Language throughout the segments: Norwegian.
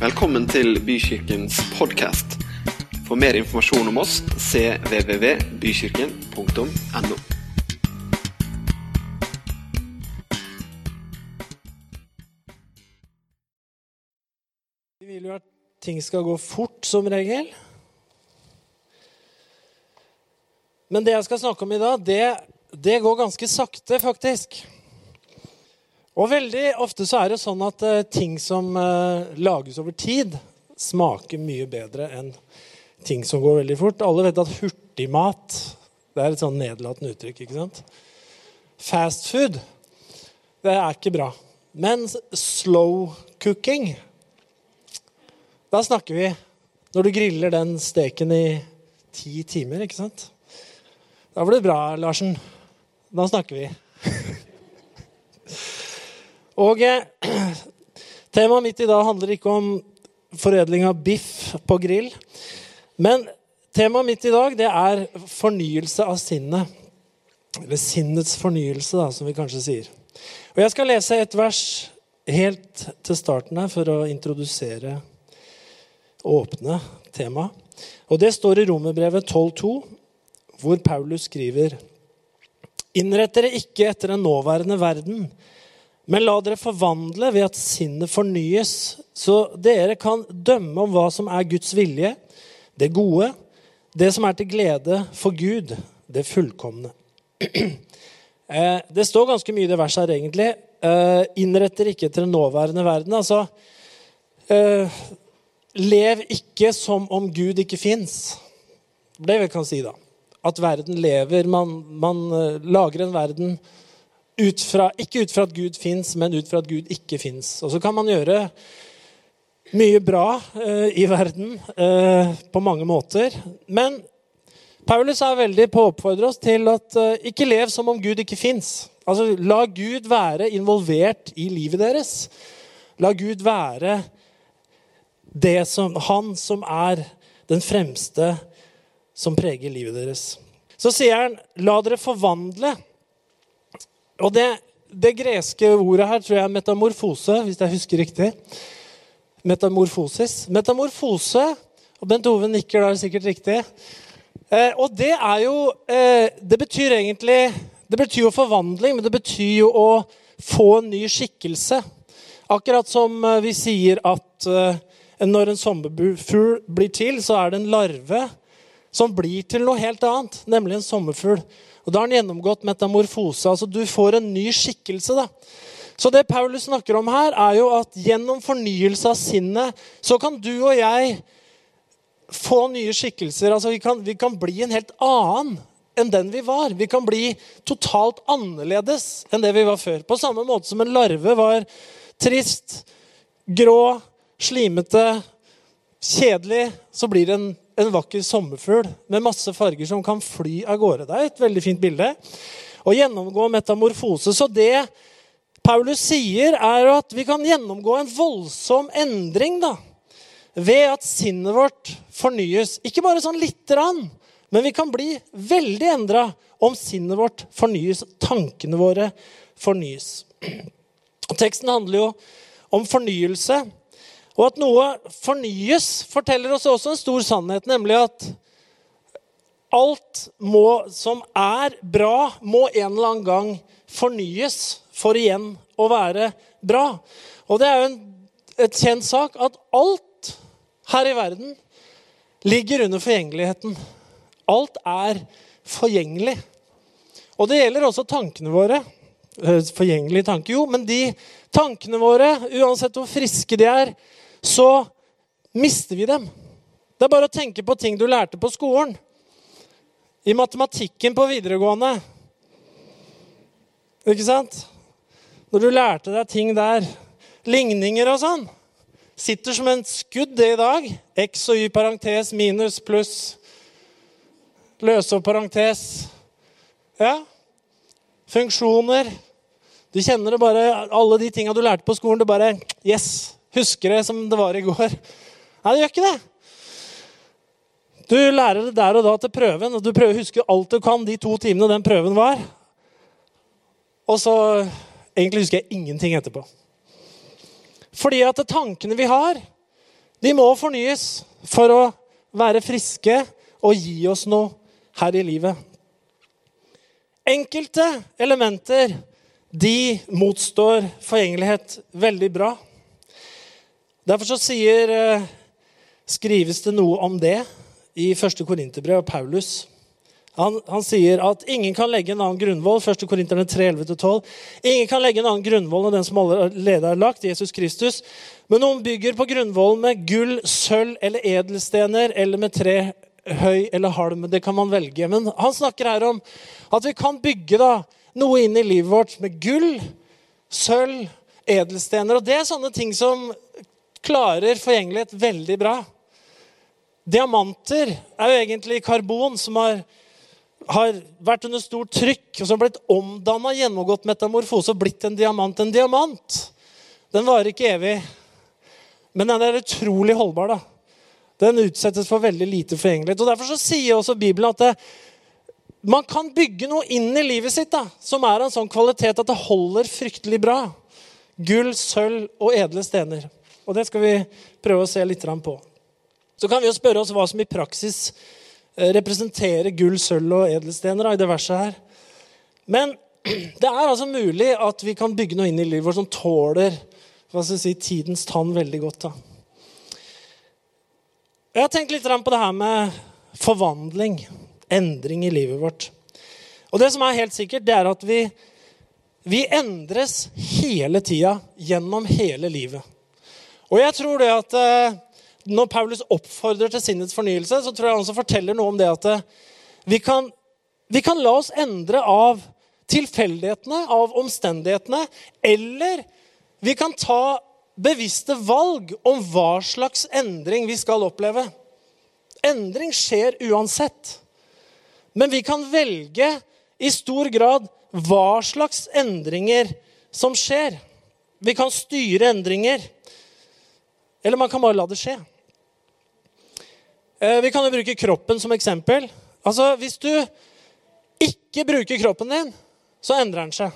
Velkommen til Bykirkens podkast. For mer informasjon om oss cvvvbykirken.no. Vi vil jo at ting skal gå fort, som regel. Men det jeg skal snakke om i dag, det, det går ganske sakte, faktisk. Og veldig ofte så er det sånn at uh, ting som uh, lages over tid, smaker mye bedre enn ting som går veldig fort. Alle vet at hurtigmat det er et sånn nedlatende uttrykk. ikke sant? Fast food det er ikke bra. Men slow cooking da snakker vi når du griller den steken i ti timer, ikke sant? Da blir det bra, Larsen. Da snakker vi. Og eh, temaet mitt i dag handler ikke om foredling av biff på grill. Men temaet mitt i dag det er fornyelse av sinnet. Eller sinnets fornyelse, da, som vi kanskje sier. Og Jeg skal lese et vers helt til starten her for å introdusere åpne temaet. Og Det står i Romerbrevet 12,2, hvor Paulus skriver Innrett dere ikke etter den nåværende verden, men la dere forvandle ved at sinnet fornyes, så dere kan dømme om hva som er Guds vilje, det gode, det som er til glede for Gud, det fullkomne. Eh, det står ganske mye i det verset her, egentlig. Eh, innretter ikke til den nåværende verden. Altså eh, Lev ikke som om Gud ikke fins. Det vi kan si, da. At verden lever. Man, man lager en verden ut fra, ikke ut fra at Gud fins, men ut fra at Gud ikke fins. Og så kan man gjøre mye bra eh, i verden eh, på mange måter. Men Paulus er veldig på å oppfordre oss til at eh, ikke lev som om Gud ikke fins. Altså, la Gud være involvert i livet deres. La Gud være som, han som er den fremste som preger livet deres. Så sier han, la dere forvandle. Og det, det greske ordet her tror jeg er metamorfose, hvis jeg husker riktig. Metamorfosis. Metamorfose, og Bent Ove nikker der sikkert riktig. Eh, og det er jo eh, Det betyr egentlig Det betyr jo forvandling, men det betyr jo å få en ny skikkelse. Akkurat som eh, vi sier at eh, når en sommerfugl blir til, så er det en larve som blir til noe helt annet, nemlig en sommerfugl. Og Da har den gjennomgått metamorfose. altså Du får en ny skikkelse. da. Så det Paulus snakker om her, er jo at gjennom fornyelse av sinnet så kan du og jeg få nye skikkelser. Altså, vi kan, vi kan bli en helt annen enn den vi var. Vi kan bli totalt annerledes enn det vi var før. På samme måte som en larve var trist, grå, slimete, kjedelig, så blir det en, en vakker sommerfugl med masse farger som kan fly av gårde. Det er et veldig fint bilde. Å gjennomgå metamorfose. Så det Paulus sier, er at vi kan gjennomgå en voldsom endring. da ved at sinnet vårt fornyes. Ikke bare sånn lite grann, men vi kan bli veldig endra om sinnet vårt fornyes, tankene våre fornyes. Teksten handler jo om fornyelse. Og at noe fornyes, forteller oss også en stor sannhet, nemlig at alt må, som er bra, må en eller annen gang fornyes for igjen å være bra. Og det er jo en, et kjent sak at alt her i verden ligger under forgjengeligheten. Alt er forgjengelig. Og det gjelder også tankene våre. Eh, forgjengelige tanker, jo, men de tankene våre, uansett hvor friske de er, så mister vi dem. Det er bare å tenke på ting du lærte på skolen. I matematikken på videregående. Ikke sant? Når du lærte deg ting der, ligninger og sånn sitter som en skudd det i dag. X og Y parentes, minus, pluss. Løse parentes. Ja. Funksjoner. Du kjenner det bare, alle de tinga du lærte på skolen. Det bare Yes! Husker det som det var i går. Nei, det gjør ikke det. Du lærer det der og da til prøven, og du prøver å huske alt du kan de to timene den prøven var. Og så Egentlig husker jeg ingenting etterpå. Fordi at tankene vi har, De må fornyes for å være friske og gi oss noe her i livet. Enkelte elementer de motstår forgjengelighet veldig bra. Derfor sier, eh, skrives det noe om det i 1. Korinterbrev av Paulus. Han, han, sier at ingen kan legge en annen grunnvoll 1. Korinterne 3.11-12. Ingen kan legge en annen grunnvoll enn den som allerede er lagt, Jesus Kristus. Men noen bygger på grunnvollen med gull, sølv eller edelstener eller med tre, høy eller halm. Det kan man velge. Men han snakker her om at vi kan bygge da, noe inn i livet vårt med gull, sølv, edelstener. Og det er sånne ting som klarer forgjengelighet veldig bra. Diamanter er jo egentlig karbon som har har vært under stort trykk og som har blitt omdanna, gjennomgått metamorfose og blitt en diamant. En diamant den varer ikke evig, men den er utrolig holdbar. da. Den utsettes for veldig lite forgjengelighet. Og Derfor så sier også Bibelen at det, man kan bygge noe inn i livet sitt da, som er av en sånn kvalitet at det holder fryktelig bra. Gull, sølv og edle stener. Og Det skal vi prøve å se litt på. Så kan vi jo spørre oss hva som i praksis Eh, representerer gull, sølv og edelstener i det verset her. Men det er altså mulig at vi kan bygge noe inn i livet vårt som tåler si, tidens tann veldig godt. Da. Jeg har tenkt litt på det her med forvandling, endring i livet vårt. Og det som er helt sikkert, det er at vi, vi endres hele tida gjennom hele livet. Og jeg tror det at eh, når Paulus oppfordrer til sinnets fornyelse, så tror jeg han også forteller noe om det at eh, vi kan, vi kan la oss endre av tilfeldighetene, av omstendighetene, eller vi kan ta bevisste valg om hva slags endring vi skal oppleve. Endring skjer uansett. Men vi kan velge i stor grad hva slags endringer som skjer. Vi kan styre endringer. Eller man kan bare la det skje. Eh, vi kan jo bruke kroppen som eksempel. Altså, Hvis du ikke bruker kroppen din, så endrer den seg.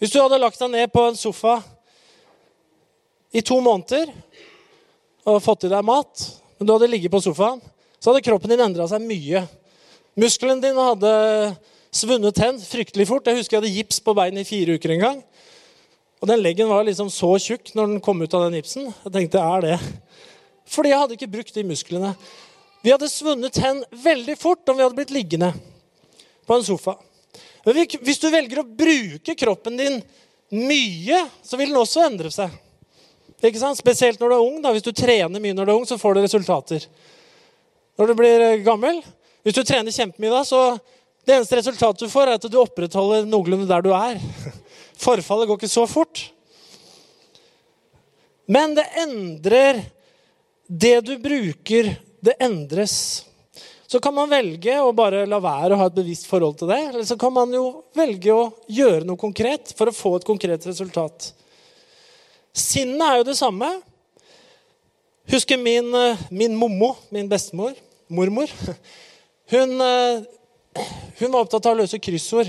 Hvis du hadde lagt deg ned på en sofa i to måneder og fått i deg mat, men du hadde ligget på sofaen, så hadde kroppen din endra seg mye. Muskelen din hadde svunnet hen fryktelig fort. Jeg husker jeg hadde gips på beinet i fire uker en gang. Og den leggen var liksom så tjukk når den kom ut av den gipsen. Jeg tenkte, er det? Fordi jeg hadde ikke brukt de musklene. Vi hadde svunnet hen veldig fort om vi hadde blitt liggende på en sofa. Men hvis du velger å bruke kroppen din mye, så vil den også endre seg. Ikke sant? Spesielt når du er ung. Da. Hvis du trener mye når du er ung, så får du resultater. Når du blir eh, gammel Hvis du trener kjempemye da, så det eneste resultatet du får, er at du opprettholder noenlunde der du er. Forfallet går ikke så fort. Men det endrer Det du bruker, det endres. Så kan man velge å bare la være å ha et bevisst forhold til det. Eller så kan man jo velge å gjøre noe konkret for å få et konkret resultat. Sinnet er jo det samme. Husker min, eh, min mommo, min bestemor, mormor. Hun, eh, hun var opptatt av å løse kryssord.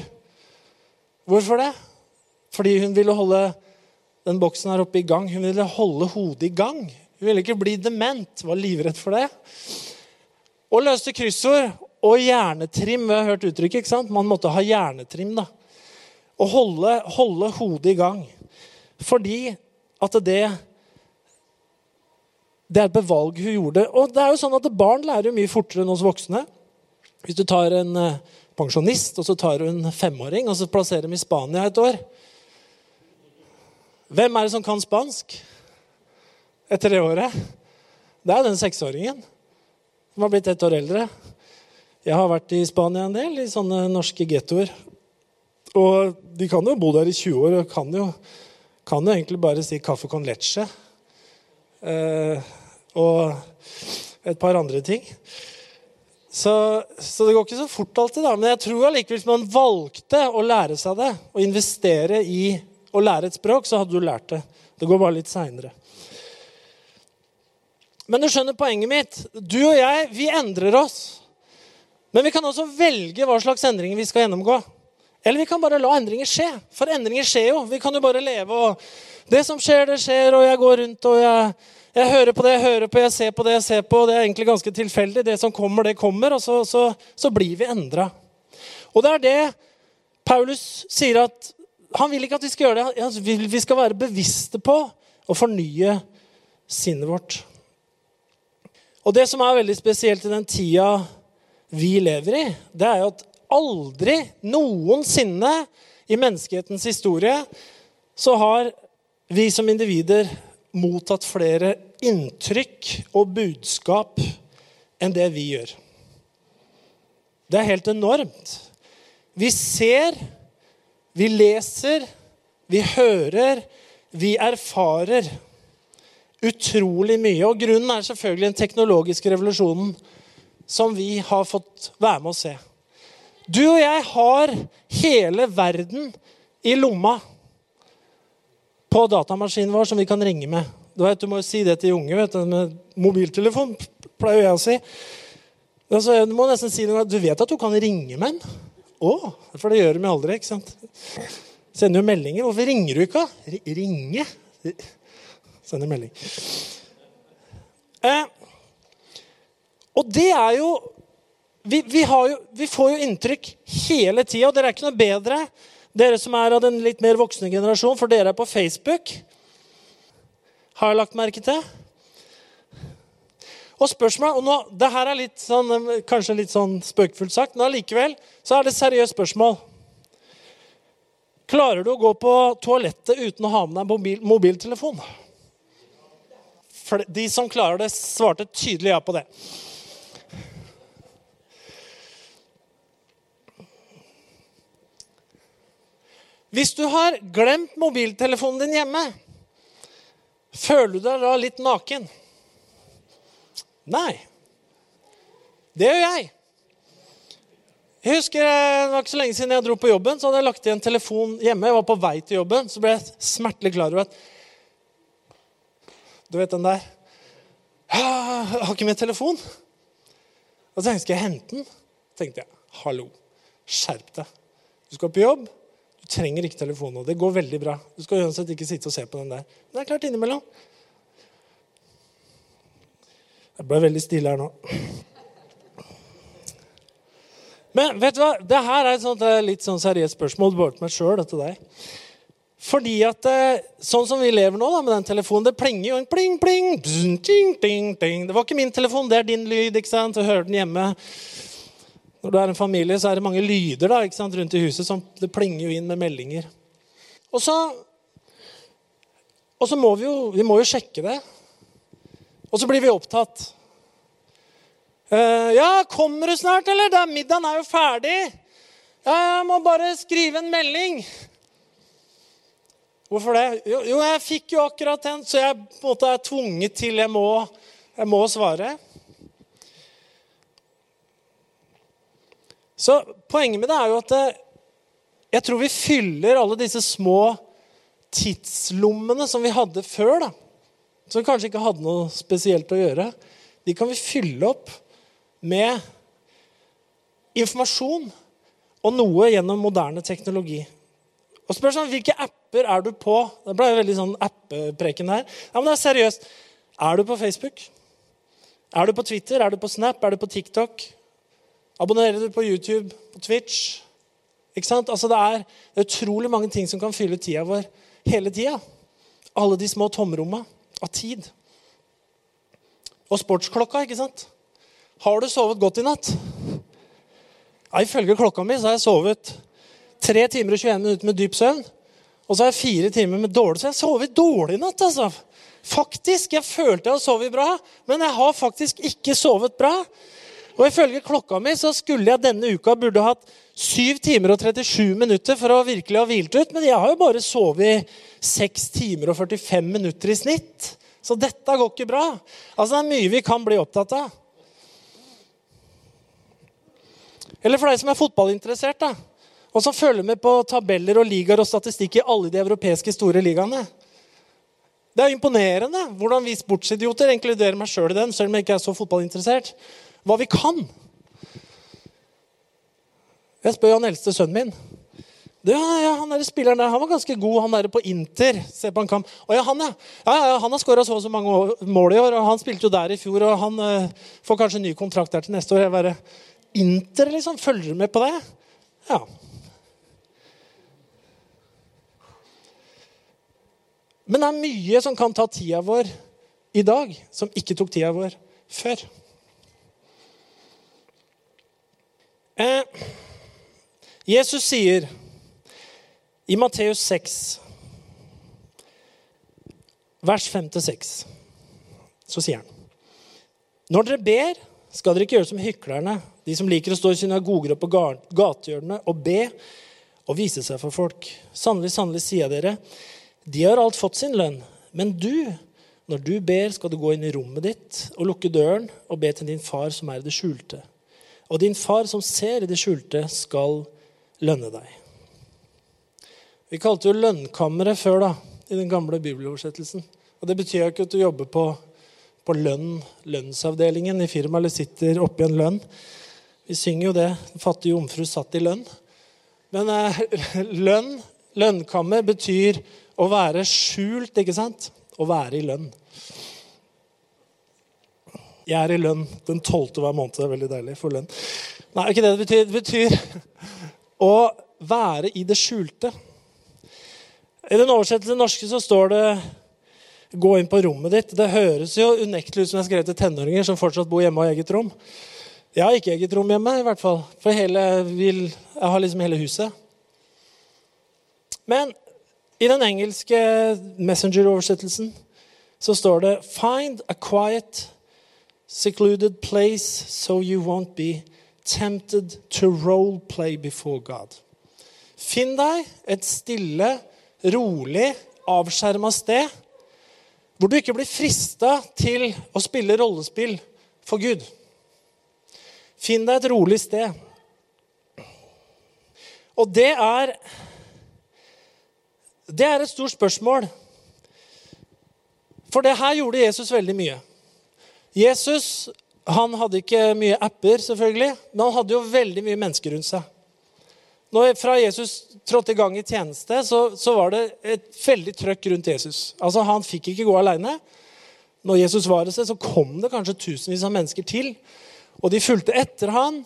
Hvorfor det? Fordi hun ville holde den boksen her oppe i gang. Hun ville holde hodet i gang. Hun ville ikke bli dement. Var livredd for det. Og løste kryssord og hjernetrim. Vi har hørt uttrykket. ikke sant? Man måtte ha hjernetrim. da. Og holde, holde hodet i gang. Fordi at det det er et bevalg hun gjorde. Og det er jo sånn at Barn lærer mye fortere enn oss voksne. Hvis du tar en eh, pensjonist og så tar du en femåring og så plasserer dem i Spania et år, hvem er det som kan spansk etter det året? Det er den seksåringen som har blitt ett år eldre. Jeg har vært i Spania en del, i sånne norske gettoer. Og de kan jo bo der i 20 år og kan jo, kan jo egentlig bare si 'kaffe con leche'. Eh, og et par andre ting. Så, så, det går ikke så fort alltid, da. Men jeg tror allikevel hvis man valgte å lære seg det, og investere i å lære et språk, så hadde du lært det. Det går bare litt seinere. Men du skjønner poenget mitt. Du og jeg, vi endrer oss. Men vi kan også velge hva slags endringer vi skal gjennomgå. Eller vi kan bare la endringer skje. For endringer skjer jo. Vi kan jo bare leve, og det som skjer, det skjer, og jeg går rundt og jeg, jeg hører på det jeg hører på, jeg ser på det jeg ser på. og Det er egentlig ganske tilfeldig. Det som kommer, det kommer, og så, så, så blir vi endra. Og det er det Paulus sier at han vil ikke at vi skal gjøre det. Vi skal være bevisste på å fornye sinnet vårt. Og det som er veldig spesielt i den tida vi lever i, det er jo at aldri noensinne i menneskehetens historie så har vi som individer mottatt flere inntrykk og budskap enn det vi gjør. Det er helt enormt. Vi ser, vi leser, vi hører, vi erfarer utrolig mye. Og grunnen er selvfølgelig den teknologiske revolusjonen som vi har fått være med å se. Du og jeg har hele verden i lomma på datamaskinen vår som vi kan ringe med. Du, vet, du må jo si det til unge. vet du, med Mobiltelefon, pleier jeg å si. Altså, du må nesten si noe, du vet at du kan ringe med en? Å, for det gjør de aldri. ikke sant? Sender jo meldinger. Hvorfor ringer du ikke? Ringe? Sender melding. Eh, og det er jo vi, vi, jo vi, får jo inntrykk hele tida, og dere er ikke noe bedre dere som er av den litt mer voksne generasjon, for dere er på Facebook. Har jeg lagt merke til? Og spørsmålet, og nå, det her er litt sånn, kanskje litt sånn spøkefullt sagt, men allikevel så er det et seriøst spørsmål. Klarer du å gå på toalettet uten å ha med deg mobil, mobiltelefon? De som klarer det, svarte tydelig ja på det. Hvis du har glemt mobiltelefonen din hjemme, føler du deg da litt naken? Nei. Det gjør jeg. Jeg husker eh, Det var ikke så lenge siden jeg dro på jobben, så hadde jeg lagt igjen telefon hjemme. Jeg var på vei til jobben, så ble jeg smertelig klar over at Du vet den der Jeg har ikke med telefon. Og så tenkte jeg skal jeg hente den. Tenkte jeg hallo, skjerp deg. Du skal på jobb Du trenger ikke telefon nå. Det går veldig bra. Du skal uansett ikke sitte og se på den der. Men det er klart innimellom. Jeg ble veldig stille her nå. Men vet du hva? Det her er et sånt, litt sånn seriøst spørsmål både til meg sjøl og til deg. Fordi at eh, Sånn som vi lever nå da, med den telefonen, det plinger jo en pling, pling, bzz, ting, ting, ting. Det var ikke min telefon, det er din lyd. ikke sant? Du hører den hjemme. Når du er en familie, så er det mange lyder da, ikke sant, rundt i huset. som Det plinger jo inn med meldinger. Og så, og så må vi jo, vi må jo sjekke det. Og så blir vi opptatt. Uh, 'Ja, kommer du snart, eller? Da, middagen er jo ferdig.' 'Ja, jeg må bare skrive en melding.' Hvorfor det? Jo, jo jeg fikk jo akkurat den, så jeg på en måte er tvunget til jeg må, jeg må svare. Så poenget med det er jo at eh, jeg tror vi fyller alle disse små tidslommene som vi hadde før, da, som kanskje ikke hadde noe spesielt å gjøre, de kan vi fylle opp med informasjon og noe gjennom moderne teknologi. Og spørsmålet hvilke apper er du på? Det ble veldig sånn appepreken her. Ja, men det er seriøst. Er du på Facebook? Er du på Twitter? Er du på Snap? Er du på TikTok? Abonnerer du på YouTube, på Twitch? Ikke sant? Altså det, er, utrolig mange ting som kan fylle tida vår hele tida. Alle de små tomromma av tid. Og sportsklokka, ikke sant? Har du sovet godt i natt? Ja, ifølge klokka mi så har jeg sovet 3 timer og 21 minutter med dyp søvn. Og så har jeg fire timer med dårlig Så jeg sovet dårlig i natt. altså. Faktisk, Jeg følte jeg hadde sovet bra, men jeg har faktisk ikke sovet bra. Og ifølge klokka mi så skulle jeg denne uka burde hatt 7 timer og 37 minutter for å virkelig ha hvilt ut. Men jeg har jo bare sovet 6 timer og 45 minutter i snitt. Så dette går ikke bra. Altså Det er mye vi kan bli opptatt av. Eller for deg som er fotballinteressert, da, og som følger med på tabeller og ligaer og statistikk i alle de europeiske store ligaene. Det er imponerende hvordan vi sportsidioter inkluderer meg sjøl i den, selv om jeg ikke er så fotballinteressert hva vi kan. Jeg spør han eldste sønnen min. Du, ja, han der spilleren der, han var ganske god, han der på Inter. Se på en kamp. Å ja, han, ja. ja, ja han har skåra så og så mange mål i år, og han spilte jo der i fjor, og han uh, får kanskje ny kontrakt der til neste år. Jeg bare, Inter, liksom? Følger du med på det? Ja. Men det er mye som kan ta tida vår i dag, som ikke tok tida vår før. Eh, Jesus sier i Matteus 6, vers 5-6, så sier han Når dere ber, skal dere ikke gjøre som hyklerne, de som liker å stå i synagoger og på gatehjørnene og be og vise seg for folk. Sannelig, sannelig, sier jeg dere, de har alt fått sin lønn. Men du, når du ber, skal du gå inn i rommet ditt og lukke døren og be til din far som er i det skjulte. Og din far som ser i det skjulte, skal lønne deg. Vi kalte jo lønnkammeret før, da, i den gamle bibeloversettelsen. Og Det betyr jo ikke at du jobber på, på lønn, lønnsavdelingen i firmaet eller sitter oppi en lønn. Vi synger jo det. Den fattige jomfru satt i lønn. Men eh, lønn, lønnkammer, betyr å være skjult, ikke sant? Å være i lønn. Jeg er i lønn den tolvte hver måned. Det er veldig deilig for lønn. Nei, ikke det det betyr. Det betyr å være i det skjulte. I den oversettelsen norske så står det 'gå inn på rommet ditt'. Det høres jo unektelig ut som jeg skrev til tenåringer som fortsatt bor hjemme og har eget rom. Jeg har ikke eget rom hjemme, i hvert fall. For hele, vil, jeg har liksom hele huset. Men i den engelske Messenger-oversettelsen så står det 'Find a quiet, secluded place so you won't be tempted to role play before God'. Finn deg et stille rolig, avskjerma sted hvor du ikke blir frista til å spille rollespill for Gud. Finn deg et rolig sted. Og det er Det er et stort spørsmål. For det her gjorde Jesus veldig mye. Jesus han hadde ikke mye apper, selvfølgelig, men han hadde jo veldig mye mennesker rundt seg. Når fra Jesus trådte i gang i tjeneste, så, så var det et veldig trøkk rundt Jesus. Altså, Han fikk ikke gå aleine. Når Jesus var et sted, så kom det kanskje tusenvis av mennesker til. Og de fulgte etter han.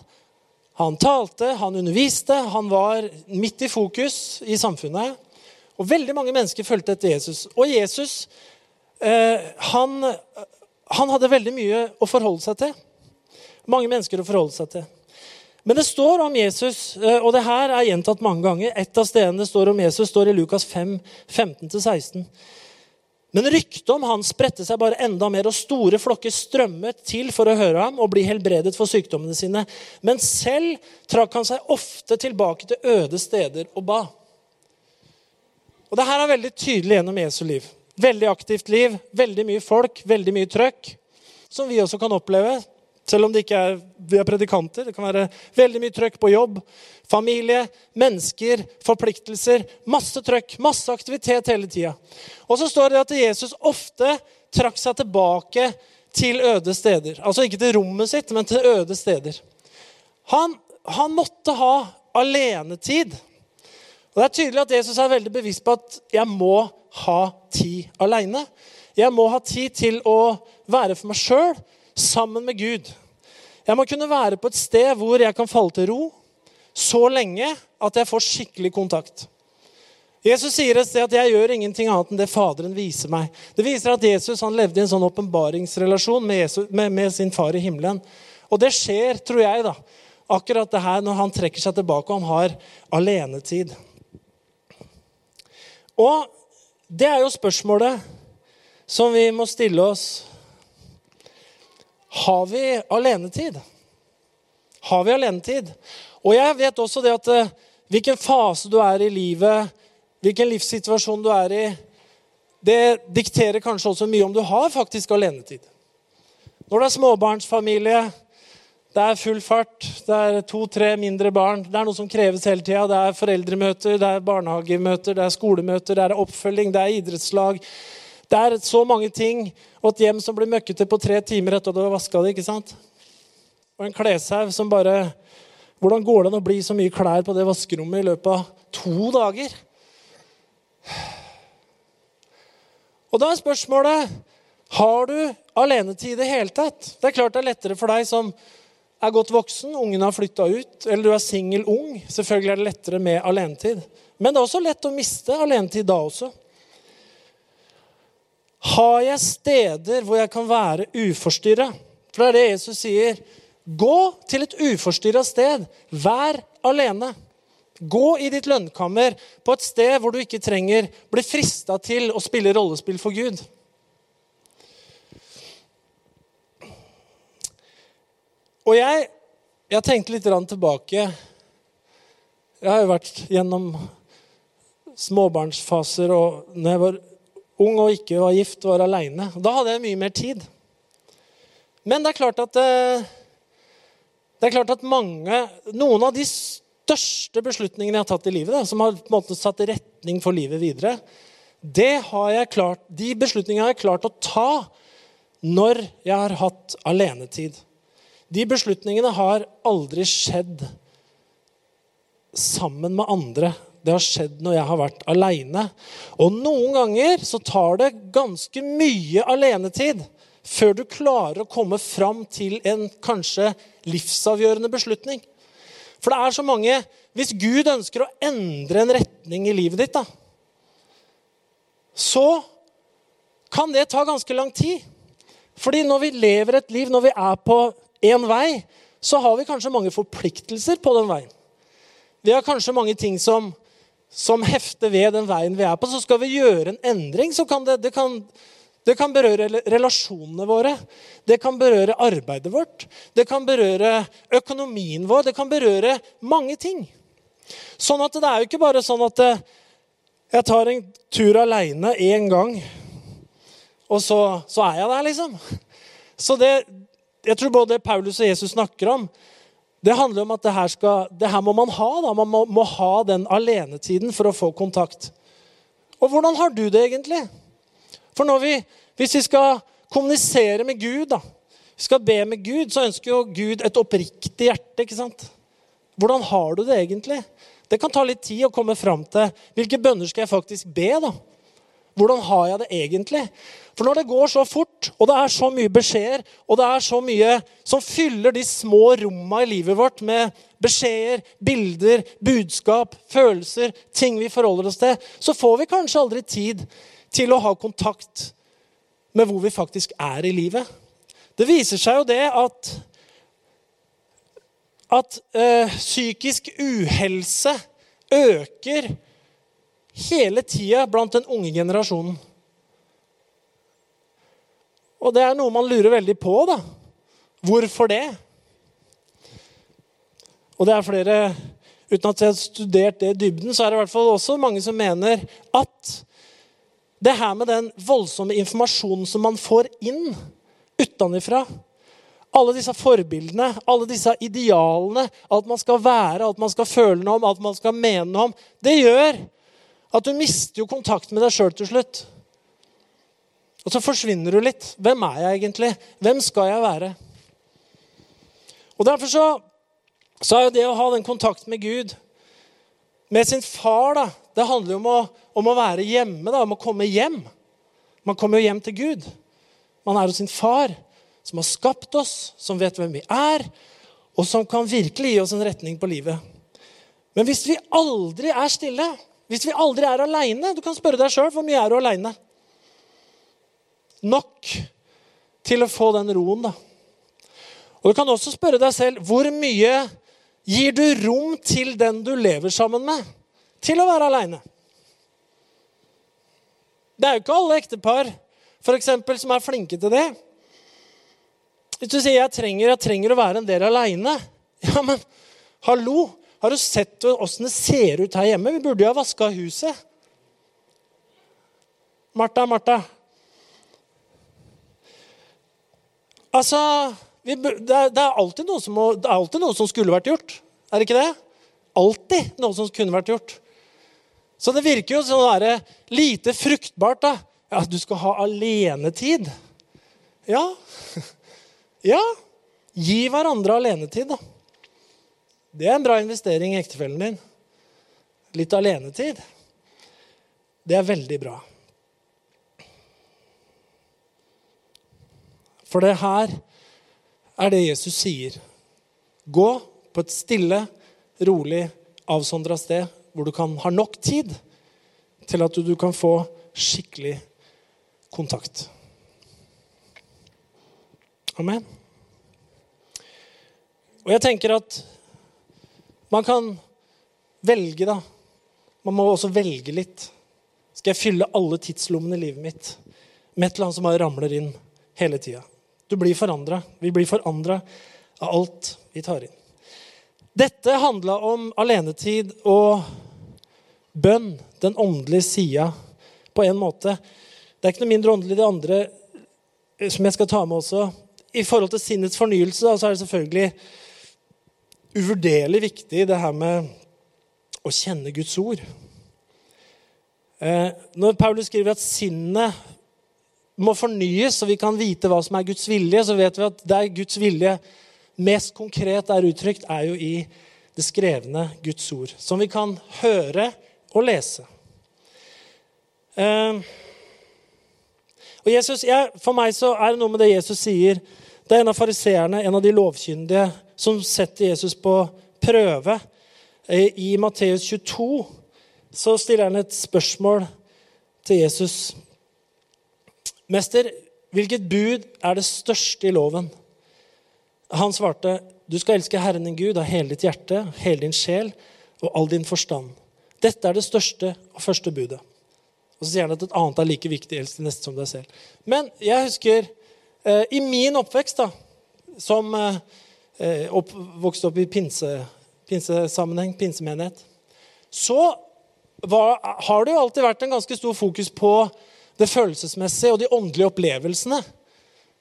Han talte, han underviste, han var midt i fokus i samfunnet. Og veldig mange mennesker fulgte etter Jesus. Og Jesus eh, han, han hadde veldig mye å forholde seg til. Mange mennesker å forholde seg til. Men det står om Jesus, eh, og det her er gjentatt mange ganger. Et av stedene det står om Jesus, står i Lukas 5, 15-16. Men ryktet om han spredte seg bare enda mer, og store flokker strømmet til for å høre ham og bli helbredet for sykdommene sine. Men selv trakk han seg ofte tilbake til øde steder og ba. Og det her er veldig tydelig gjennom Jesu liv. Veldig aktivt liv, veldig mye folk, veldig mye trøkk. Som vi også kan oppleve selv om det ikke er, vi er predikanter. Det kan være veldig mye trøkk på jobb, familie, mennesker, forpliktelser. Masse trøkk, masse aktivitet hele tida. Og så står det at Jesus ofte trakk seg tilbake til øde steder. Altså ikke til rommet sitt, men til øde steder. Han, han måtte ha alenetid. Og Det er tydelig at Jesus er veldig bevisst på at jeg må ha tid aleine. Jeg må ha tid til å være for meg sjøl sammen med Gud. Jeg må kunne være på et sted hvor jeg kan falle til ro så lenge at jeg får skikkelig kontakt. Jesus sier et sted at 'jeg gjør ingenting annet enn det Faderen viser meg'. Det viser at Jesus han levde i en sånn åpenbaringsrelasjon med, med, med, sin far i himmelen. Og det skjer, tror jeg, da, akkurat det her når han trekker seg tilbake og han har alenetid. Og det er jo spørsmålet som vi må stille oss har vi alenetid? Har vi alenetid? Og jeg vet også det at eh, hvilken fase du er i livet, hvilken livssituasjon du er i, det dikterer kanskje også mye om du har faktisk alenetid. Når det er småbarnsfamilie, det er full fart, det er to-tre mindre barn, det er noe som kreves hele tida. Det er foreldremøter, det er barnehagemøter, det er skolemøter, det er oppfølging, det er idrettslag. Det er så mange ting. Og et hjem som blir møkkete på tre timer etter at du har vaska det. ikke sant? Og en kleshaug som bare Hvordan går det an å bli så mye klær på det vaskerommet i løpet av to dager? Og da er spørsmålet har du alenetid i det hele tatt. Det er klart det er lettere for deg som er godt voksen, ungene har flytta ut, eller du er singel ung. Selvfølgelig er det lettere med alenetid. Men det er også lett å miste alenetid da også. Har jeg steder hvor jeg kan være uforstyrra? For det er det Jesus sier. Gå til et uforstyrra sted. Vær alene. Gå i ditt lønnkammer på et sted hvor du ikke trenger bli frista til å spille rollespill for Gud. Og jeg, jeg tenkte litt tilbake. Jeg har jo vært gjennom småbarnsfaser og når jeg var ung og ikke var gift, og var aleine. Da hadde jeg mye mer tid. Men det er klart at eh, det er klart at mange, Noen av de største beslutningene jeg har tatt i livet, da, som har på en måte satt retning for livet videre, klart, de beslutningene har jeg klart å ta når jeg har hatt alenetid. De beslutningene har aldri skjedd sammen med andre. Det har skjedd når jeg har vært aleine. Og noen ganger så tar det ganske mye alenetid før du klarer å komme fram til en kanskje livsavgjørende beslutning. For det er så mange Hvis Gud ønsker å endre en retning i livet ditt, da, så kan det ta ganske lang tid. Fordi når vi lever et liv, når vi er på én vei, så har vi kanskje mange forpliktelser på den veien. Vi har kanskje mange ting som, som hefter ved den veien vi er på. Så skal vi gjøre en endring, så kan det, det, kan, det kan berøre relasjonene våre. Det kan berøre arbeidet vårt. Det kan berøre økonomien vår. Det kan berøre mange ting. Sånn at det er jo ikke bare sånn at eh, jeg tar en tur aleine én gang, og så, så, er jeg der, liksom. Så det, jeg tror både Paulus og Jesus snakker om, det handler om at det her, skal, det her må man ha. Da. Man må, må, ha den alenetiden for å få kontakt. Og hvordan har du det egentlig? For vi, hvis vi skal kommunisere med Gud, da, vi skal be med Gud, så ønsker jo Gud et oppriktig hjerte. ikke sant? Hvordan har du det egentlig? Det kan ta litt tid å komme fram til hvilke bønner skal jeg faktisk be. da? Hvordan har jeg det egentlig? For når det går så fort, og det er så mye beskjeder, og det er så mye som fyller de små romma i livet vårt med beskjeder, bilder, budskap, følelser, ting vi forholder oss til, så får vi kanskje aldri tid til å ha kontakt med hvor vi faktisk er i livet. Det viser seg jo det at at øh, psykisk uhelse øker hele tida blant den unge generasjonen. Og det er noe man lurer veldig på. da. Hvorfor det? Og det er flere Uten at jeg har studert det i dybden, så er det i hvert fall også mange som mener at det her med den voldsomme informasjonen som man får inn utenfra alle disse forbildene, alle disse idealene, alt man skal være, alt man skal føle noe om, alt man skal mene noe om, det gjør at du mister jo kontakt med deg sjøl til slutt. Og så forsvinner du litt. Hvem er jeg egentlig? Hvem skal jeg være? Og Derfor så, så er jo det å ha den kontakten med Gud, med sin far, da, det handler jo om å, om å være hjemme, da, om å komme hjem. Man kommer jo hjem til Gud. Man er hos sin far, som har skapt oss, som vet hvem vi er, og som kan virkelig gi oss en retning på livet. Men hvis vi aldri er stille, hvis vi aldri er aleine Du kan spørre deg sjøl hvor mye er du aleine. Nok til å få den roen, da. Og Du kan også spørre deg selv hvor mye gir du rom til den du lever sammen med, til å være aleine. Det er jo ikke alle ektepar for eksempel, som er flinke til det. Hvis du sier jeg trenger, jeg trenger å være en del aleine Ja, men hallo! Har du sett åssen det ser ut her hjemme? Vi burde jo ha vaska huset. Martha, Martha. Altså det er, det, er som det er alltid noe som skulle vært gjort. Er det ikke det? Alltid noe som kunne vært gjort. Så det virker jo sånn lite fruktbart. da. Ja, du skal ha alenetid. Ja. Ja. Gi hverandre alenetid, da. Det er en bra investering i ektefellen din. Litt alenetid. Det er veldig bra. For det her er det Jesus sier. Gå på et stille, rolig, avsondra sted hvor du kan ha nok tid til at du kan få skikkelig kontakt. Amen. Og jeg tenker at man kan velge, da. Man må også velge litt. Skal jeg fylle alle tidslommene i livet mitt med et eller annet som bare ramler inn hele tida? Du blir forandra. Vi blir forandra av alt vi tar inn. Dette handla om alenetid og bønn, den åndelige sida, på en måte. Det er ikke noe mindre åndelig det andre eh, som jeg skal ta med også. I forhold til sinnets fornyelse så er det selvfølgelig uvurderlig viktig det her med å kjenne Guds ord. Eh, når Paulus skriver at sinnet må fornyes, så vi kan vite hva som er Guds vilje, så vet vi at der Guds vilje mest konkret er uttrykt, er jo i det skrevne Guds ord, som vi kan høre og lese. Eh, og Jesus, jeg, For meg så er det noe med det Jesus sier. Det er en av fariseerne, en av de lovkyndige, som setter Jesus på prøve. Eh, I Matteus 22 så stiller han et spørsmål til Jesus. Mester, hvilket bud er det største i loven? Han svarte, du skal elske Herren din Gud av hele ditt hjerte, hele din sjel og all din forstand. Dette er det største og første budet. Og så sier han at et annet er like viktig, det neste som deg selv. Men jeg husker i min oppvekst, da, som eh, eh opp, vokste opp i pinse, pinsesammenheng, pinsemenighet, så var, har det jo alltid vært en ganske stor fokus på det følelsesmessige og de åndelige opplevelsene.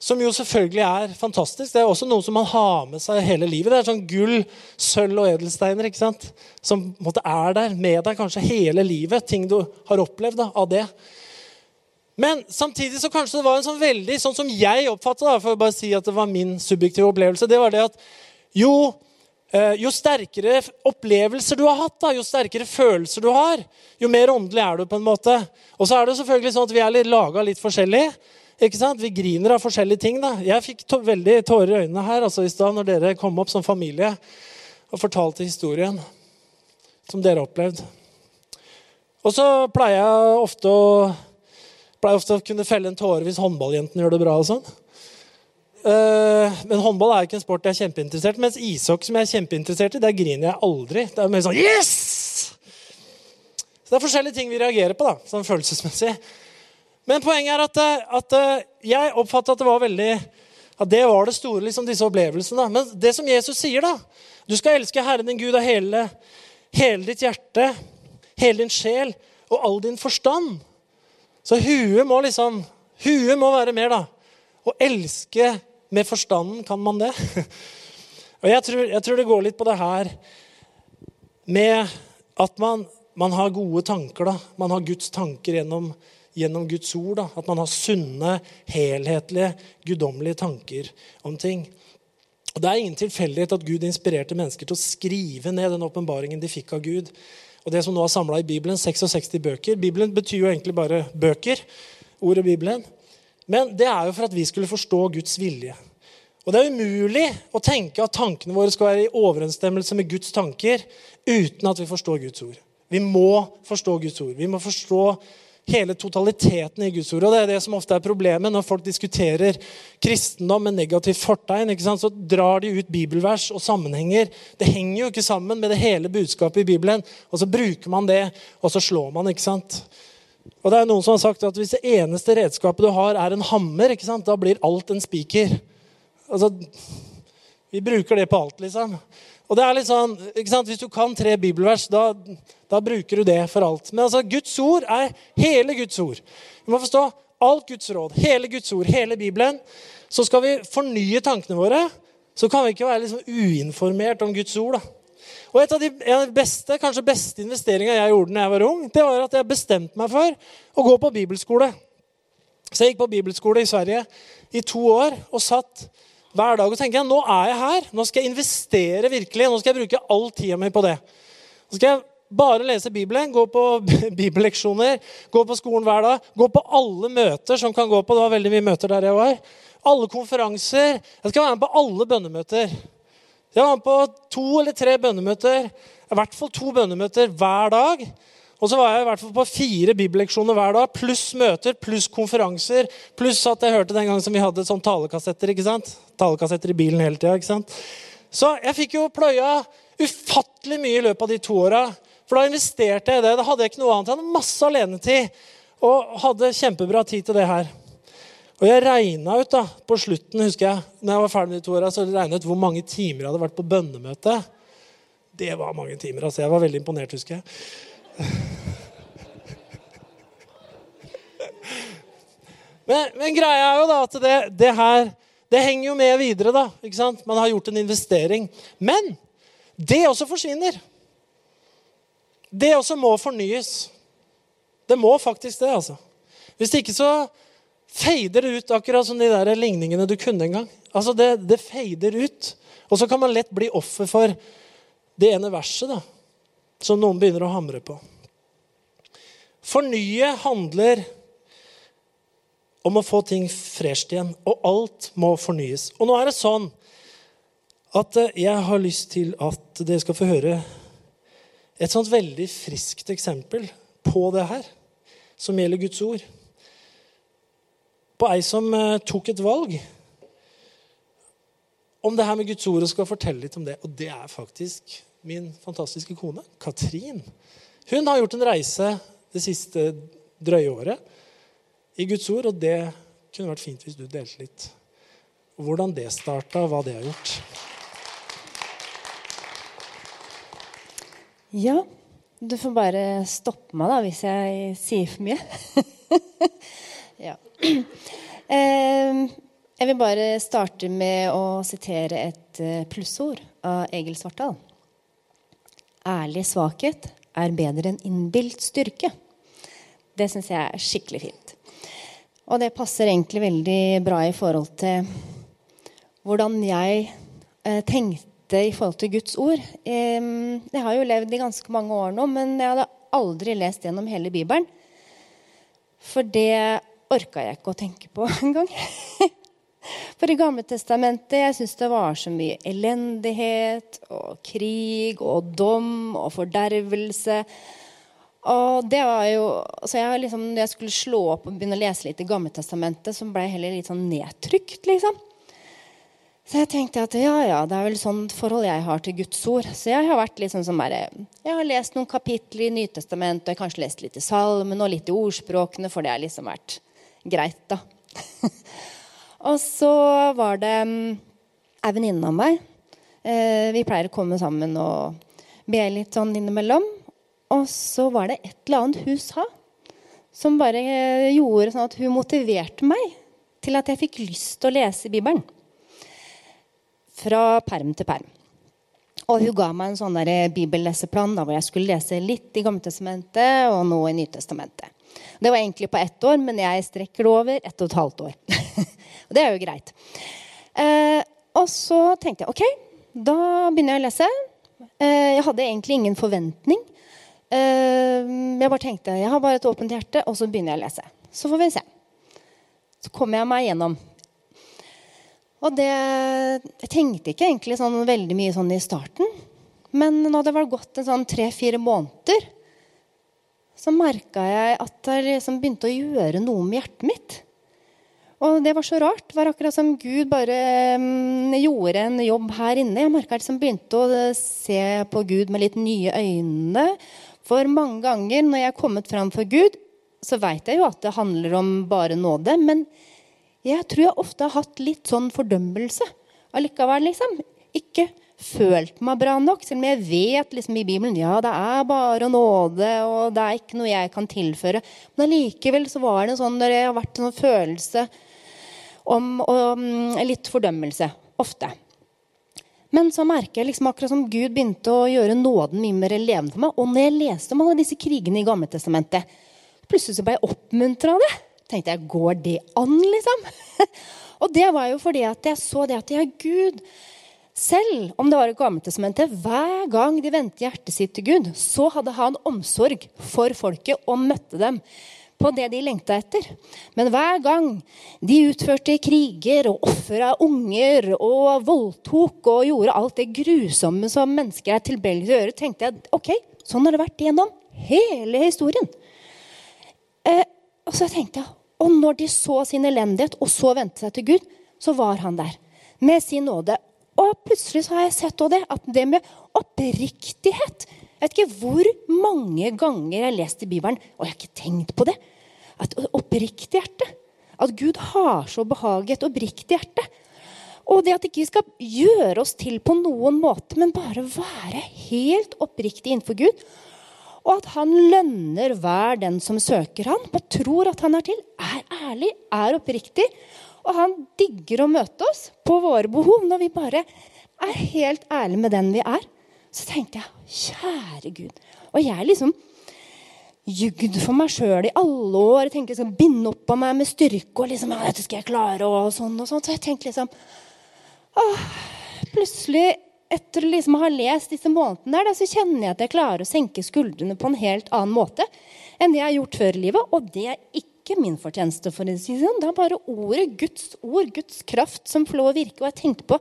Som jo selvfølgelig er fantastisk. Det er også noe som man har med seg hele livet. Det er sånn gull, sølv og edelsteiner ikke sant? som måte, er der med deg kanskje hele livet. Ting du har opplevd da, av det. Men samtidig så kanskje det var en sånn veldig, sånn som jeg oppfatta for å bare si at det var min subjektive opplevelse, det var det at jo, eh, jo sterkere opplevelser du har hatt, da, jo sterkere følelser du har, jo mer åndelig er du. på en måte. Og så er det selvfølgelig sånn at vi er laga litt forskjellig. Ikke sant? Vi griner av forskjellige ting. da. Jeg fikk veldig tårer i øynene her altså i stad når dere kom opp som familie og fortalte historien som dere har opplevd. Og så pleier jeg ofte å, pleier ofte å kunne felle en tåre hvis håndballjentene gjør det bra. og sånn. Uh, men håndball er jo ikke en sport jeg er kjempeinteressert i. Mens ishockey, som jeg er kjempeinteressert i, der griner jeg aldri. Det er mer sånn Yes! Så det er forskjellige ting vi reagerer på, da, sånn følelsesmessig. Men poenget er at, eh, at eh, jeg oppfatta at det var veldig at det var det store, liksom, disse opplevelsene. Men det som Jesus sier, da Du skal elske Herren din Gud av hele, hele ditt hjerte, hele din sjel og all din forstand. Så huet må liksom Huet må være mer, da. Å elske med forstanden, kan man det? Og jeg tror, jeg tror det går litt på det her med at man, man har gode tanker. da. Man har Guds tanker gjennom gjennom Guds ord. Da. At man har sunne, helhetlige, guddommelige tanker om ting. Og Det er ingen tilfeldighet at Gud inspirerte mennesker til å skrive ned den åpenbaringen de fikk av Gud. Og det som nå er samla i Bibelen, 66 bøker. Bibelen betyr jo egentlig bare bøker. ordet Bibelen. Men det er jo for at vi skulle forstå Guds vilje. Og Det er umulig å tenke at tankene våre skal være i overensstemmelse med Guds tanker uten at vi forstår Guds ord. Vi må forstå Guds ord. Vi må forstå hele totaliteten i Guds ord. Og det er det som ofte er problemet når folk diskuterer kristendom med negativt fortegn. Så drar de ut bibelvers og sammenhenger. Det henger jo ikke sammen med det hele budskapet i Bibelen. Og så bruker man det, og så slår man. ikke sant? Og det er noen som har sagt at Hvis det eneste redskapet du har, er en hammer, ikke sant? da blir alt en spiker. Altså, vi bruker det på alt, liksom. Og det er litt sånn, ikke sant? Hvis du kan tre bibelvers, da, da bruker du det for alt. Men altså, Guds ord er hele Guds ord. Vi må forstå alt Guds råd, hele Guds ord, hele Bibelen. Så skal vi fornye tankene våre, så kan vi ikke være liksom uinformert om Guds ord. da. Og Et av de, beste kanskje beste investeringene jeg gjorde da jeg var ung, det var at jeg bestemte meg for å gå på bibelskole. Så jeg gikk på bibelskole i Sverige i to år og satt hver dag og tenker jeg, nå er jeg her. Nå skal jeg investere virkelig. Nå skal jeg bruke all tida mi på det. Nå skal jeg bare lese Bibelen, gå på bibelleksjoner, gå på skolen hver dag. Gå på alle møter som kan gå på. Det var veldig mye møter der jeg var. Alle konferanser. Jeg skal være med på alle bønnemøter. Jeg var med på to eller tre bønnemøter. I hvert fall to bønnemøter hver dag. Og så var jeg i hvert fall på fire bibelleksjoner hver dag, pluss møter, pluss konferanser. Pluss at jeg hørte den gangen som vi hadde sånn talekassetter ikke sant? Talekassetter i bilen hele tida. Så jeg fikk jo pløya ufattelig mye i løpet av de to åra. For da investerte jeg i det. Da hadde jeg ikke noe annet. Jeg hadde masse alenetid og hadde kjempebra tid til det her. Og jeg regna ut da, på slutten, husker jeg, når jeg var ferdig med de to åra, så regna ut hvor mange timer jeg hadde vært på bønnemøte. Det var mange timer. altså Jeg var veldig imponert, husker jeg. Men, men, greia er jo da at det, det, her det henger jo med videre. da, ikke sant? Man har gjort en investering. Men det også forsvinner. Det også må fornyes. Det må faktisk det, altså. Hvis ikke så feider det ut, akkurat som de der ligningene du kunne en gang. Altså, det, det feider ut. Og så kan man lett bli offer for det ene verset da, som noen begynner å hamre på. Fornye handler om å få ting fresht igjen, og alt må fornyes. Og nå er det sånn at eh, jeg har lyst til at dere skal få høre et sånt veldig friskt eksempel på det her, som gjelder Guds ord. På ei som eh, tok et valg om det her med Guds ord og skal fortelle litt om det. Og det er faktisk min fantastiske kone, Katrin. Hun har gjort en reise det siste drøye året i Guds ord, og det kunne vært fint hvis du delte litt hvordan det starta, hva det har gjort. Ja, du får bare stoppe meg da hvis jeg sier for mye. ja. Ehm, jeg vil bare starte med å sitere et eh, plussord av Egil Svartdal. Ærlig svakhet er bedre enn innbilt styrke. Det syns jeg er skikkelig fint. Og det passer egentlig veldig bra i forhold til hvordan jeg eh, tenkte i forhold til Guds ord. Eh, jeg har jo levd i ganske mange år nå, men jeg hadde aldri lest gjennom hele Bibelen. For det orka jeg ikke å tenke på engang. For i Gamle Testamentet jeg synes det var så mye elendighet og krig og dom og fordervelse. Og det var jo, så jeg liksom, jeg skulle slå opp og begynne å lese litt i Gammeltestamentet, så ble jeg heller litt sånn nedtrykt. liksom. Så jeg tenkte at ja, ja, det er vel sånn forhold jeg har til Guds ord. Så jeg har vært litt sånn som bare, jeg har lest noen kapitler i Nytestamentet, og jeg har kanskje lest litt i Salmen og litt i ordspråkene, for det har liksom vært greit, da. og så var det mm, ei venninne av meg. Eh, vi pleier å komme sammen og be litt sånn innimellom. Og så var det et eller annet hun sa som bare eh, gjorde sånn at hun motiverte meg til at jeg fikk lyst til å lese Bibelen. Fra perm til perm. Og hun ga meg en sånn bibelleseplan da, hvor jeg skulle lese litt i Gamletestamentet og noe i Nytestamentet. Det var egentlig på ett år, men jeg strekker det over ett og et halvt år. og det er jo greit. Eh, og så tenkte jeg ok, da begynner jeg å lese. Eh, jeg hadde egentlig ingen forventning. Eh, jeg bare tenkte jeg har bare et åpent hjerte, og så begynner jeg å lese. Så får vi se. Så kommer jeg meg gjennom. Og det Jeg tenkte ikke egentlig sånn veldig mye sånn i starten. Men når det var gått en sånn tre-fire måneder, så merka jeg at det liksom begynte å gjøre noe med hjertet mitt. Og det var så rart. Det var akkurat som Gud bare um, gjorde en jobb her inne. Jeg merka liksom begynte å se på Gud med litt nye øyne. For mange ganger når jeg er kommet fram for Gud, så veit jeg jo at det handler om bare nåde. Men jeg tror jeg ofte har hatt litt sånn fordømmelse allikevel. liksom. Ikke følt meg bra nok, selv om jeg vet liksom i Bibelen ja, det er bare nåde, og det er ikke noe jeg kan tilføre. Men allikevel så var det sånn, når jeg har vært en sånn følelse om, om litt fordømmelse. Ofte. Men så merker jeg liksom akkurat som Gud begynte å gjøre nåden mye mer levende for meg. Og når jeg leste om alle disse krigene i Gammeltestamentet, plutselig så ble jeg oppmuntra av det. tenkte jeg, går det an, liksom? og det var jo fordi at jeg så det at ja, Gud selv om det var i Gammeltestamentet, hver gang de vendte hjertet sitt til Gud, så hadde han omsorg for folket og møtte dem på det de lengta etter. Men hver gang de utførte kriger og ofra unger og voldtok og gjorde alt det grusomme som mennesker er tilbøyelige til å gjøre, tenkte jeg ok, sånn har det vært gjennom hele historien. Eh, og så tenkte jeg, og når de så sin elendighet og så vendte seg til Gud, så var han der med sin nåde og plutselig har jeg sett det, at det med oppriktighet Jeg vet ikke hvor mange ganger jeg har lest i Bibelen, og jeg har ikke tenkt på det. At oppriktig hjerte. At Gud har så behag i et oppriktig hjerte. Og det at ikke vi skal gjøre oss til på noen måte, men bare være helt oppriktig innenfor Gud. Og at han lønner hver den som søker han, og tror at han er til, er ærlig, er oppriktig. Og han digger å møte oss på våre behov når vi bare er helt ærlige med den vi er. Så tenkte jeg kjære Gud. Og jeg liksom jugd for meg sjøl i alle år. Jeg tenkte jeg skal binde opp av meg med styrke. og liksom, ja, dette skal jeg klare, og sånn og sånn. Så jeg tenkte liksom åh, Plutselig, etter å liksom ha lest disse månedene, der, så kjenner jeg at jeg klarer å senke skuldrene på en helt annen måte enn det jeg har gjort før i livet. Og det er ikke ikke min fortjeneste. for å si sånn. Det er bare ordet, Guds ord, Guds kraft, som får lov å virke. Og jeg tenkte på,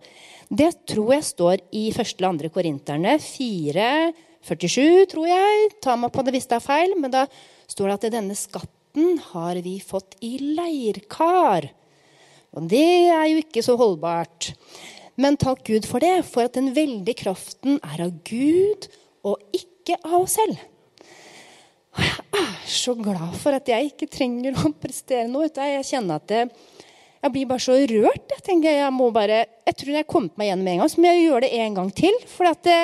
Det tror jeg står i 1. eller andre Korinterne 4.47, tror jeg. Ta meg på det hvis det er feil. Men da står det at denne skatten har vi fått i leirkar. Og det er jo ikke så holdbart. Men takk Gud for det, for at den veldige kraften er av Gud og ikke av oss selv. Og jeg er så glad for at jeg ikke trenger å prestere noe. Jeg kjenner at det, jeg blir bare så rørt. Jeg tenker jeg må bare, jeg tror jeg har kommet meg gjennom en gang, så må jeg gjøre det en gang til. For det,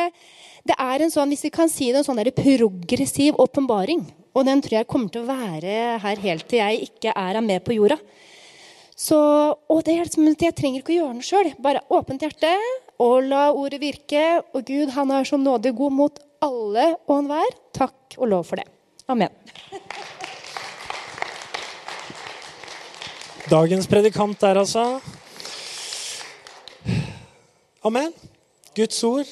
det, er en sånn, hvis vi kan si det, en sånn progressiv åpenbaring. Og den tror jeg kommer til å være her helt til jeg ikke er med på jorda. Så, og det er liksom, Jeg trenger ikke å gjøre den sjøl. Bare åpent hjerte og la ordet virke. Og Gud han er så nådig god mot alle og enhver. Takk og lov for det. Amen. Dagens predikant der, altså. Amen. Guds ord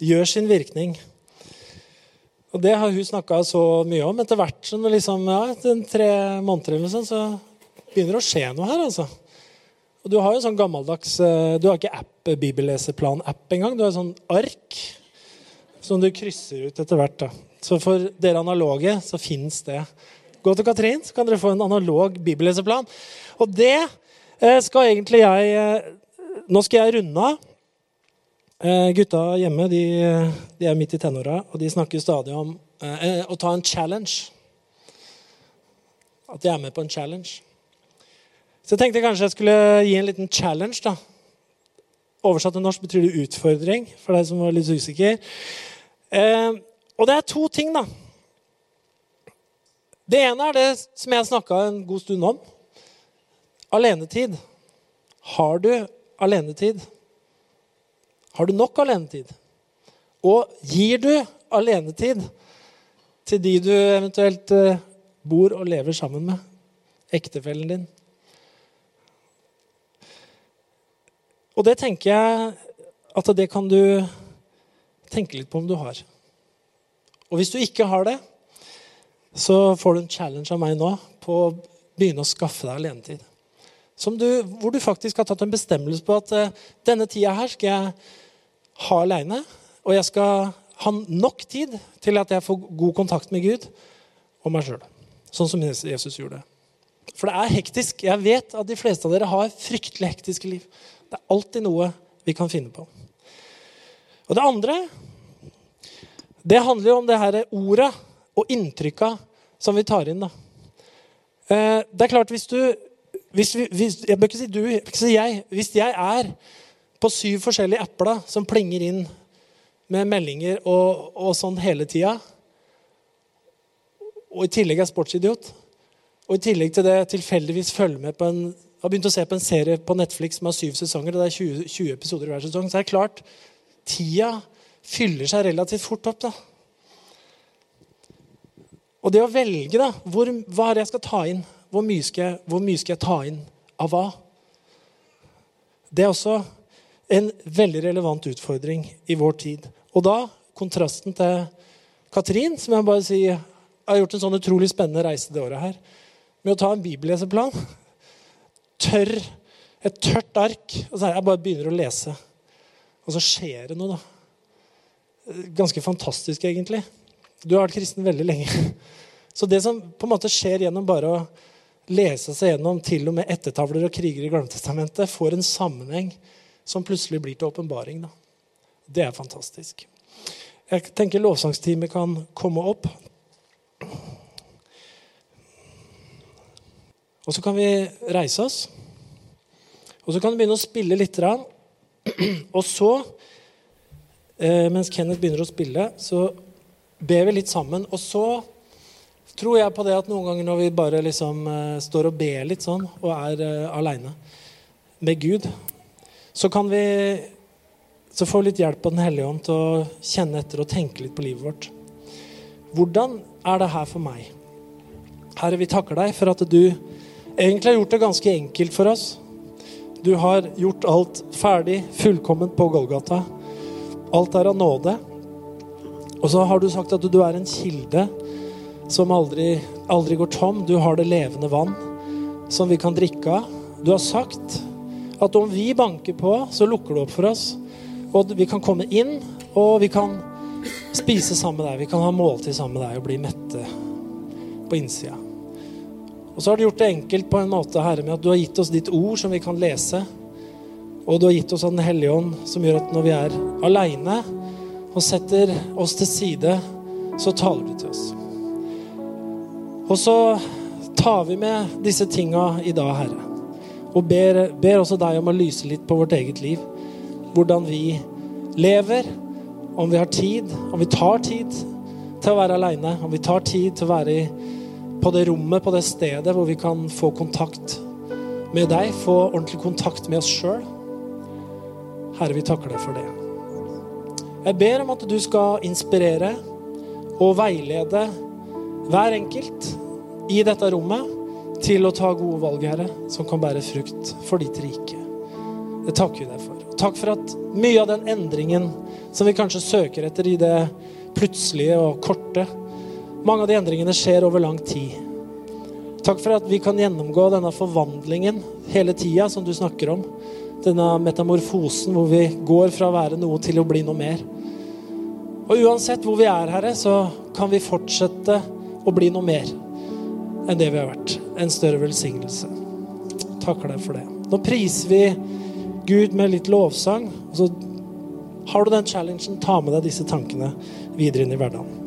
gjør sin virkning. Og det har hun snakka så mye om. Etter hvert som liksom, ja, etter tre måneder eller sånn, så begynner det å skje noe her. altså. Og Du har jo sånn gammeldags eh, Du har ikke app, bibelleseplan-app engang. Du har sånn ark som du krysser ut etter hvert. da. Så for dere analoge så fins det. Gå til Katrin, så kan dere få en analog bibelleseplan. Og det eh, skal egentlig jeg eh, Nå skal jeg runde av. Eh, gutta hjemme de, de, er midt i tenåra, og de snakker stadig om å ta en challenge. At de er med på en challenge. Så jeg tenkte kanskje jeg skulle gi en liten challenge. da. Oversatt til norsk betyr det utfordring, for deg som var litt usikker. Eh, og det er to ting, da. Det ene er det som jeg snakka en god stund om. Alenetid. Har du alenetid? Har du nok alenetid? Og gir du alenetid til de du eventuelt eh, bor og lever sammen med? Ektefellen din? Og det tenker jeg at det kan du tenke litt på om du har. Og hvis du ikke har det, så får du en challenge av meg nå på å begynne å skaffe deg alenetid. Du, hvor du faktisk har tatt en bestemmelse på at uh, denne tida her skal jeg ha aleine. Og jeg skal ha nok tid til at jeg får god kontakt med Gud og meg sjøl. Sånn som Jesus gjorde. For det er hektisk. Jeg vet at de fleste av dere har fryktelig hektiske liv. Det er alltid noe vi kan finne på. Og det andre det handler jo om det her ordet og inntrykka som vi tar inn. da. Eh, det er klart, hvis du hvis, hvis, Jeg bør ikke si du, jeg bør ikke si jeg. Hvis jeg er på syv forskjellige apper som plinger inn med meldinger og, og sånn hele tida, og i tillegg er sportsidiot, og i tillegg til det tilfeldigvis følger med på en har begynt å se på en serie på Netflix som har syv sesonger, og det er 20, 20 episoder hver sesong, så er det klart tida fyller seg relativt fort opp. da. Og det å velge da, hvor, hva er det jeg skal ta inn, hvor mye, skal jeg, hvor mye skal jeg ta inn av hva? Det er også en veldig relevant utfordring i vår tid. Og da kontrasten til Katrin, som jeg bare sier har gjort en sånn utrolig spennende reise det året her, med å ta en bibelleseplan. Tørr, et tørt ark. Og så er jeg bare begynner å lese. Og så skjer det noe, da. Ganske fantastisk, egentlig. Du har vært kristen veldig lenge. Så det som på en måte skjer gjennom bare å lese seg gjennom til og med ettertavler og kriger i Glamtestamentet, får en sammenheng som plutselig blir til åpenbaring. Det er fantastisk. Jeg tenker lovsangsteamet kan komme opp. Og så kan vi reise oss. Og så kan du begynne å spille litt. Og så, eh, mens Kenneth begynner å spille, så ber vi litt sammen. Og så tror jeg på det at noen ganger når vi bare liksom uh, står og ber litt sånn, og er uh, aleine med Gud, så kan vi så får vi litt hjelp av Den hellige ånd til å kjenne etter og tenke litt på livet vårt. Hvordan er det her for meg? Herre, vi takker deg for at du egentlig har gjort det ganske enkelt for oss. Du har gjort alt ferdig, fullkomment på Golgata. Alt er av nåde. Og så har du sagt at du er en kilde som aldri, aldri går tom. Du har det levende vann som vi kan drikke av. Du har sagt at om vi banker på, så lukker du opp for oss. Og vi kan komme inn, og vi kan spise sammen med deg. Vi kan ha måltid sammen med deg og bli mette på innsida. Og så har du gjort det enkelt på en måte, Herre, med at du har gitt oss ditt ord som vi kan lese. Og du har gitt oss Den hellige ånd, som gjør at når vi er aleine og setter oss til side, så taler du til oss. Og så tar vi med disse tinga i dag, Herre. Og ber, ber, også deg om å lyse litt på vårt eget liv. Hvordan vi lever, om vi har tid, om vi tar tid til å være aleine. Om vi tar tid til å være i, på det rommet, på det stedet hvor vi kan få kontakt med deg. Få ordentlig kontakt med oss sjøl. Herre, vi takker deg for det. Jeg ber om at du skal inspirere og veilede hver enkelt i dette rommet til å ta gode valg, Herre, som kan bære frukt for ditt rike. Det takker vi deg for. Takk for at mye av den endringen som vi kanskje søker etter i det plutselige og korte, mange av de endringene skjer over lang tid. Takk for at vi kan gjennomgå denne forvandlingen hele tida, som du snakker om. Denne metamorfosen hvor vi går fra å være noe til å bli noe mer. Og uansett hvor vi er, Herre, så kan vi fortsette å bli noe mer enn det vi har vært. En større velsignelse. Takker deg for det. Nå priser vi Gud med litt lovsang. Og så har du den challengen, ta med deg disse tankene videre inn i hverdagen.